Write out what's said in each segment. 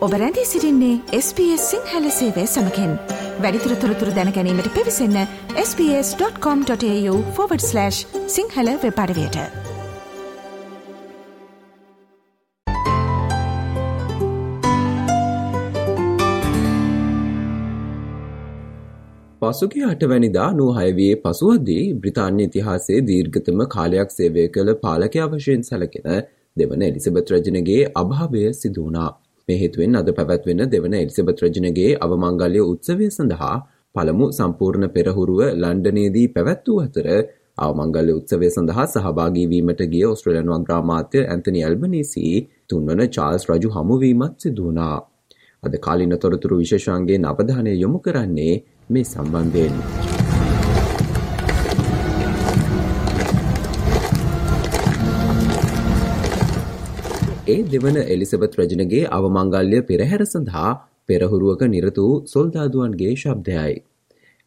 ඔබ රැඳී සිරින්නේ SBS සිංහල සේවය සමකෙන් වැඩිතුර තොරතුර දැනැනීමට පිවිසන්න ps.com.ta/ සිංහල වෙපඩවයට පසුගේ අටවැනිදා නූහයවයේ පසුවදී බ්‍රතාන්‍ය ඉතිහාසේ දීර්ගතම කාලයක් සේවය කළ පාලක අවශයෙන් සැලකෙන දෙවන එලිසබත් රජනගේ අභාවය සිදුවනා. මේ හේතුවෙන් අද පැවැත්වෙන දෙවන එලිසබෙත් රජනගේ අවමංගල්‍ය උත්සවය සඳහා පළමු සම්පූර්ණ පෙරහුරුව ලන්ඩනයේදී පැවැත් වූ අතර අවමංගල්‍ය උත්සවය සඳහා සහභාගී වීමට ගිය ඔස්ට්‍රේලියානු අග්‍රාමාත්‍ය ඇන්තනි ඇල්බනීසි තුන්වන චාල්ස් රජු හමුවීමත් සිදු වුණා. අද කාලින තොරතුරු විශේෂාංගයෙන් අවධානය යොමු කරන්නේ මේ සම්බන්ධයෙන්. ඒ දෙවන එලිසබත් රජනගේ අවමංගල්‍ය පෙරහැර සඳහා පෙරහුරුවක නිරතු සොල්දාදුවන්ගේ ශබ්දයයි.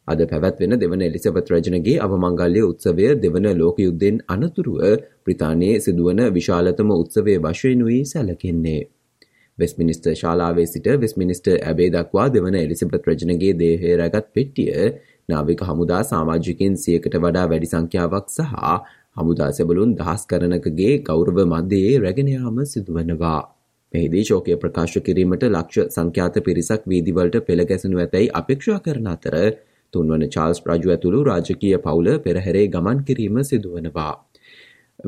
අද පැවැත්වෙන දෙවන එලිසබත් රජනගේ අවමංගල්‍ය උත්සවය දෙවන ලෝක යුද්ධෙන් අනතුරුව ප්‍රතානයේ සිදුවන විශාලතම උත්සවය වශයෙනුයි සැලකෙන්නේ. වෙස්මිනිස්ට ශාලාවේ සිට වෙස්මිනිස්ට ඇබේ දක්වා දෙවන එලිසිබත් රජනගේ දේහය රැගත් පෙට්ටිය නාවික හමුදා සාමාජිකින් සියකට වඩා වැඩි සංඛ්‍යාවක් සහ හමුදා සැබලුන් දහස් කරනකගේ ගෞරව මධ්‍යයේ රැගෙනයාම සිදුවනවා. මෙහිදී ශෝකය ප්‍රකාශ කිරීමට ලක්ෂ සංඛ්‍යාත පිරිසක් වීදිවලට පෙළගැසනු ඇතැයි අපේක්ෂා කරන අතර තුන්වන චාල්ස් රජු ඇතුළු රාජකීය පවුල පෙරහැරේ ගමන් කිරීම සිදුවනවා.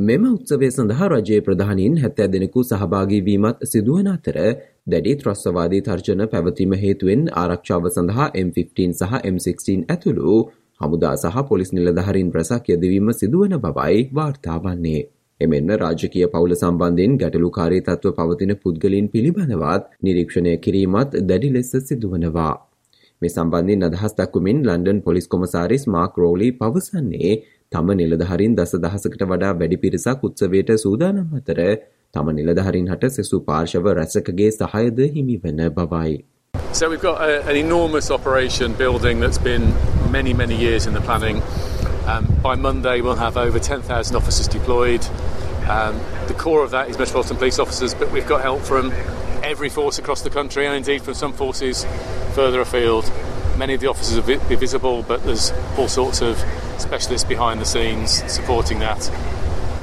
මෙම උත්සවය සඳහා රජයේ ප්‍රධානීන් හැත්තෑ දෙනෙකු සහභාගීවීමත් සිදුවන අතර දැඩි ත්‍රස්වවාදී තර්ජන පැවතීම හේතුවෙන් ආරක්ෂාව සඳහා M15 සහ M16 ඇතුළු හමුදා සහ පොලිස් නිලධහරින් රැසක් යෙදවීම සිදුවන බවයි වාර්තා වන්නේ. එමෙන්න රාජකීය පවුල සම්බන්ධයෙන් ගැටලුකාරී තත්ව පවතින පුද්ගලින් පිළිබඳවත් නිරීක්ෂණය කිරීමත් දැඩි ලෙස සිදුවනවා. මේ සම්බන්ධින් අදහස් දක්වමින් ලන්ඩන් පොලිස් කොමසාරිස් මාක් රෝලි පවසන්නේ තම නිලධහරින් දස දහසකට වඩා වැඩි පිරිසක් උත්සවයට සූදානම් අතර තම නිලධහරින් හට සෙසු පාර්ශව රැසකගේ සහයද හිමිවන බවයි. So we've got a, an enormous operation building that's been many, many years in the planning. Um, by Monday, we'll have over 10,000 officers deployed. Um, the core of that is Metropolitan Police officers, but we've got help from every force across the country and indeed from some forces further afield. Many of the officers will be visible, but there's all sorts of specialists behind the scenes supporting that.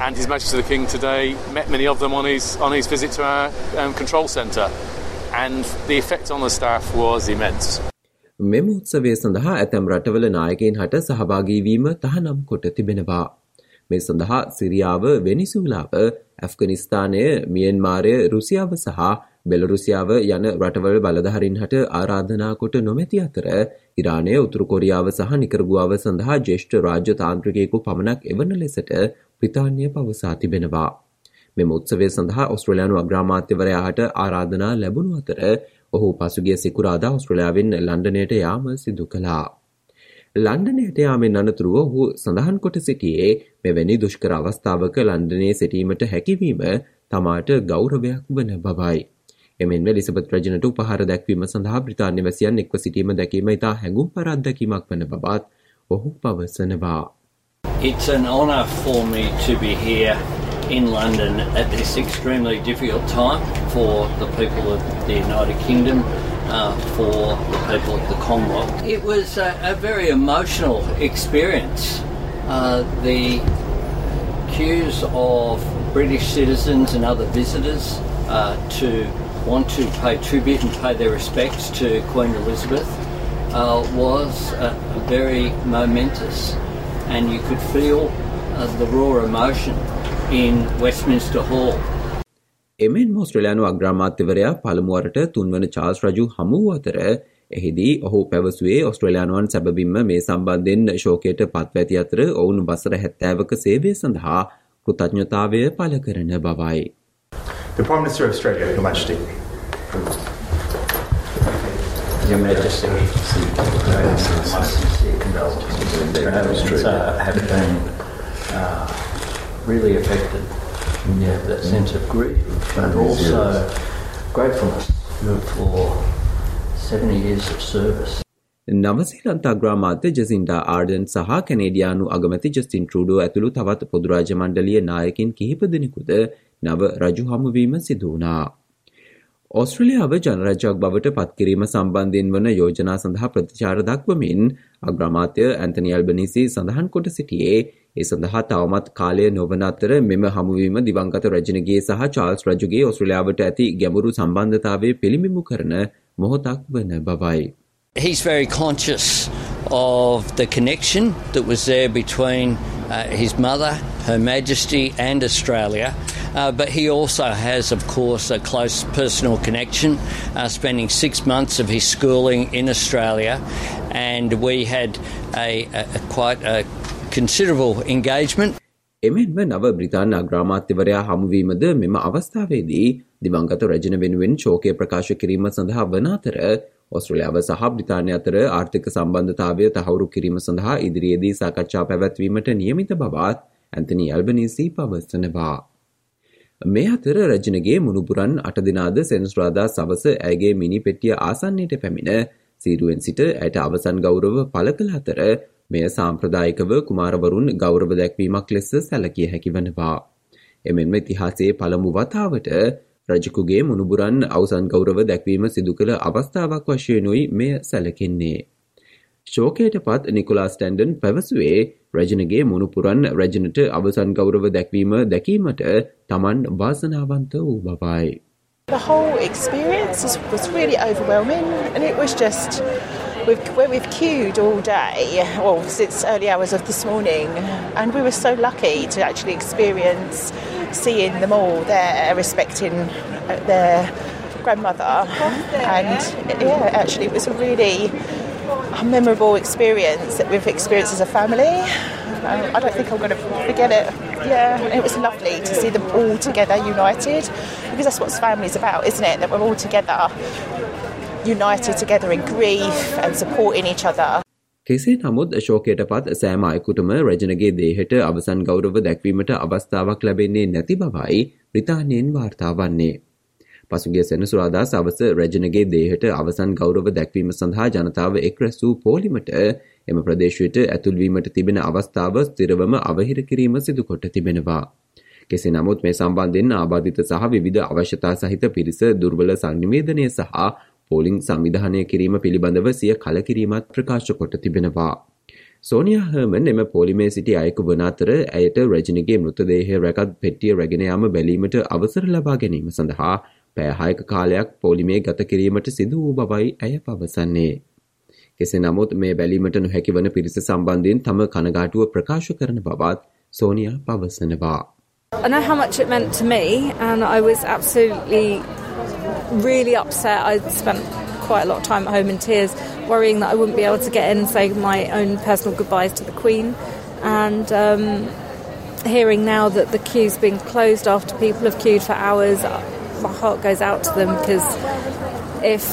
And His Majesty the King today met many of them on his, on his visit to our um, control centre. and the effect on the staff was immense. මෙම උත්සවය සඳහා ඇතැම් රටවල නායකයින් හට සහභාගීවීම තහනම් කොට තිබෙනවා. මේ සඳහා සිරියාව වෙනිසූලාව ඇෆ්ගනිස්ථානය මියන්මාරය රුසියාව සහ බෙලරුසියාව යන රටවල බලධහරින් හට ආරාධනා කොට නොමැති අතර ඉරානය උතුරුකොරියාව සහ නිකරගුවාව සඳහා ජේෂ්ඨ රාජ්‍ය තාන්ත්‍රිකයෙකු පමණක් එවන ලෙසට ප්‍රතාන්‍ය පවසා තිබෙනවා. මෙම උත්සවය සඳහා ඔස්ට්‍රලයානු අග්‍රාමාත්‍යවරයාට ආරාධනා ලැබුණු අතර ඔහු පසුගිය සිකුරාදා ඔස්ට්‍රලයාාවෙන් ලන්ඩනයට යාම සිදු කළා. ලන්ඩනයට යාමෙන් අනතුරුව ඔහු සඳහන් කොට සිටියේ මෙවැනි දුෂ්කර අවස්ථාවක ලන්ඩනයේ සිටීමට හැකිවීම තමාට ගෞරවයක් වන බවයි. එමෙන්ම ලිසබත් රජනට උපහර දැක්වීම සඳහා බ්‍රතාන්‍ය වැසියන් එක්ව සිටීම දැකීම ඉතා හැඟුම් පරත්දැකීමක් වන බවත් ඔහු පවසනවා. It's an honor for me to be here in London at this extremely difficult time for the people of the United Kingdom, uh, for the people of the Commonwealth. It was a, a very emotional experience. Uh, the queues of British citizens and other visitors uh, to want to pay tribute and pay their respects to Queen Elizabeth uh, was very momentous, and you could feel uh, the raw emotion in Westminster Hall. එමෙන් මෝස්ට්‍රලයානු අග්‍රාමාත්‍යවරයා පළමුුවරට තුන්වන Charles රජු හමුව අතර එහිදී ඔහු පැවසුවේ ඔස්ට්‍රලයානුවන් සැබවින්ම මේ සම්බන්ධෙන් ශෝකයට පත්ව ඇති අතර ඔවුන් බසර හැත්තෑවක සේවය සඳහා කෘතඥතාවය පල කරන බවයි. The Prime Minister of Australia, Your Majesty. Your Majesty, condolences have been uh, really affected. Yeah, that sense of grief, but also gratefulness for 70 years of service. නවසීලන්ත අග්‍රාමාත්‍ය ජසින්ඩා ආර්ඩන් සහ කැනේඩියානු අගමැති ජස්ටින් ට්‍රඩෝ ඇතුළු තවත් පොදුරාජ මණ්ඩලිය නායකින් කිහිප දෙනෙකුද නව රජු හමුවීම සිදුවනා. ඔස්ට්‍රලියාව ජනරජයක් බවට පත්කිරීම සම්බන්ධයෙන් වන යෝජනා සඳහා ප්‍රතිචාර දක්වමින් අග්‍රමාත්‍ය ඇන්තනි අල්බනිසි සඳහන් කොට සිටියේ ඒ සඳහා තවමත් කාලය නොවන අතර මෙම හමුවීම දිවංගත රජනගේ සහ චාල්ස් රජුගේ ඔස්ට්‍රලියාවට ඇති ගැඹුරු සම්බන්ධතාවය පිළිමිමු කරන මොහොතක් වන බවයි. He's very conscious of the connection that was there between uh, his mother, Her Majesty, and Australia. Uh, but he also has, of course, a close personal connection, uh, spending six months of his schooling in Australia. And we had a, a, a quite a considerable engagement. එමෙන්ම නව බ්‍රිතාන්‍ය අග්‍රාමාත්‍යවරයා හමුවීමද මෙම අවස්ථාවේදී දිවංගත රජන වෙනුවෙන් ශෝකය ප්‍රකාශ කිරීම සඳහා වන අතර ඔස්ට්‍රලියාව සහ බ්‍රිතාන්‍ය අතර ආර්ථික සම්බන්ධතාවය තහවුරු කිරීම සඳහා ඉදිරියේදී සාකච්ඡා පැවැත්වීමට නියමිත බවත් ඇන්තනි ඇල්බනීසි පවසනවා. මේ අතර රජනගේ මුණුපුරන් අට දිනාද සෙනස්රාදා සවස ඇගේ මිනි පෙට්ටිය ආසන්නයට පැමිණ සීරුවෙන් සිට ඇයට අවසන් ගෞරව පළ කළ අතර මෙය සාම්ප්‍රදායිකව කුමාරවරුන් ගෞරව දැක්වීමක් ලෙස සැලකිය හැකි වනවා. එමෙන්ම ඉතිහාසයේ පළමු වතාවට රජකුගේ මුණුබුරන් අවසන් ගෞරව දැක්වීම සිදු කළ අවස්ථාවක් වශයෙනුයි මෙය සැලකෙන්නේ. ශෝකයට පත් නිකොලා ස්ටන්ඩන් පැවසුවේ රජනගේ මුණුපුරන් රජනට අවසන් ගෞරව දැක්වීම දැකීමට තමන් වාසනාවන්ත වූ බවයි. The whole experience was, was really overwhelming, and it was just we've, we've queued all day, well, since early hours of this morning, and we were so lucky to actually experience seeing them all there, respecting their grandmother, and yeah, actually, it was a really memorable experience that we've experienced as a family. Um, I don't think I'm going to forget it. Yeah, it was lovely to see them all together, united, because that's what family's about, isn't it? That we're all together, united together in grief and supporting each other. කෙසේ නමුත් ශෝකයට පත් සෑම අයකුටම රජනගේ දේහට අවසන් ගෞරව දැක්වීමට අවස්ථාවක් ලැබෙන්නේ නැති බවයි බ්‍රිතාන්‍යයෙන් වාර්තා වන්නේ. පසුගිය සෙනසුරාදා සවස රජනගේ දේහට අවසන් ගෞරව දැක්වීම සඳහා ජනතාව එක් රැස් වූ පෝලිමට එම ප්‍රදේශයට ඇතුල්වීමට තිබෙන අවස්ථාව ස්තිරවම අවහිර කිරීම සිදුකොට තිබෙනවා. කෙසේ නමුත් මේ සම්බන්ධයෙන් ආබාධිත සහ විවිධ අවශ්‍යතා සහිත පිරිස දුර්වල සංනිවේදනය සහ පෝලිං සංවිධානය කිරීම පිළිබඳව සිය කලකිරීමත් ප්‍රකාශ කොට තිබෙනවා. සෝනියා හර්මන් එම පොලිමේ සිටි අයකු වන අතර ඇයට රජනගේ මෘතදේහය රැකත් පෙට්ටිය රැගෙන යාම බැලීමට අවසර ලබා ගැනීම සඳහා පෑහායක කාලයක් පොලිමේ ගත කිරීමට සිදු වූ බවයි ඇය පවසන්නේ. කෙසේ නමුත් මේ බැලීමට නොහැකි වන පිරිස සම්බන්ධයෙන් තම කනගාටුව ප්‍රකාශ කරන බවත් සෝනියා පවසනවා. I know how much it meant to me, and I was absolutely really upset. I spent quite a lot of time at home in tears, worrying that I wouldn't be able to get in and say my own personal goodbyes to the Queen. And um, hearing now that the queue's been closed after people have queued for hours, my heart goes out to them because if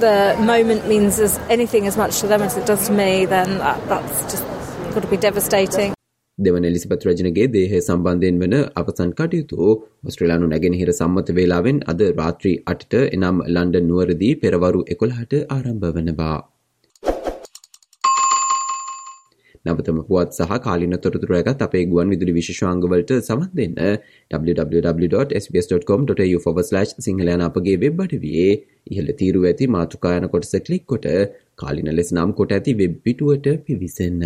the moment means as anything as much to them as it does to me, then that, that's just got to be devastating. දෙවන එලිසිබත් රජනගේ දේහය සම්බන්ධයෙන් වන අවසන් කටයුතු ඔස්ට්‍රලයානු නැගෙනහිර සම්මත වේලාවෙන් අද රාත්‍රී අටට එනම් ලන්ඩන් නුවරදී පෙරවරු එකොළහට ආරම්භ වනවා. නවතම පුවත් සහ කාලින තොරතුර ඇගත් අපේ ගුවන් විදුලි විශෂාංගවලට සවන් දෙන්න www.sbs.com.tu/ සිංහලයන අපගේ වෙබ් අඩවියේ ඉහළ තීරු ඇති මාතුකායන කොටස කලික් කොට කාලින ලෙස නම් කොට ඇති වෙබ් පිටුවට පිවිසන්න.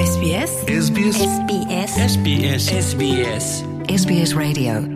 SBS SBS SBS SBS SBS SBS Radio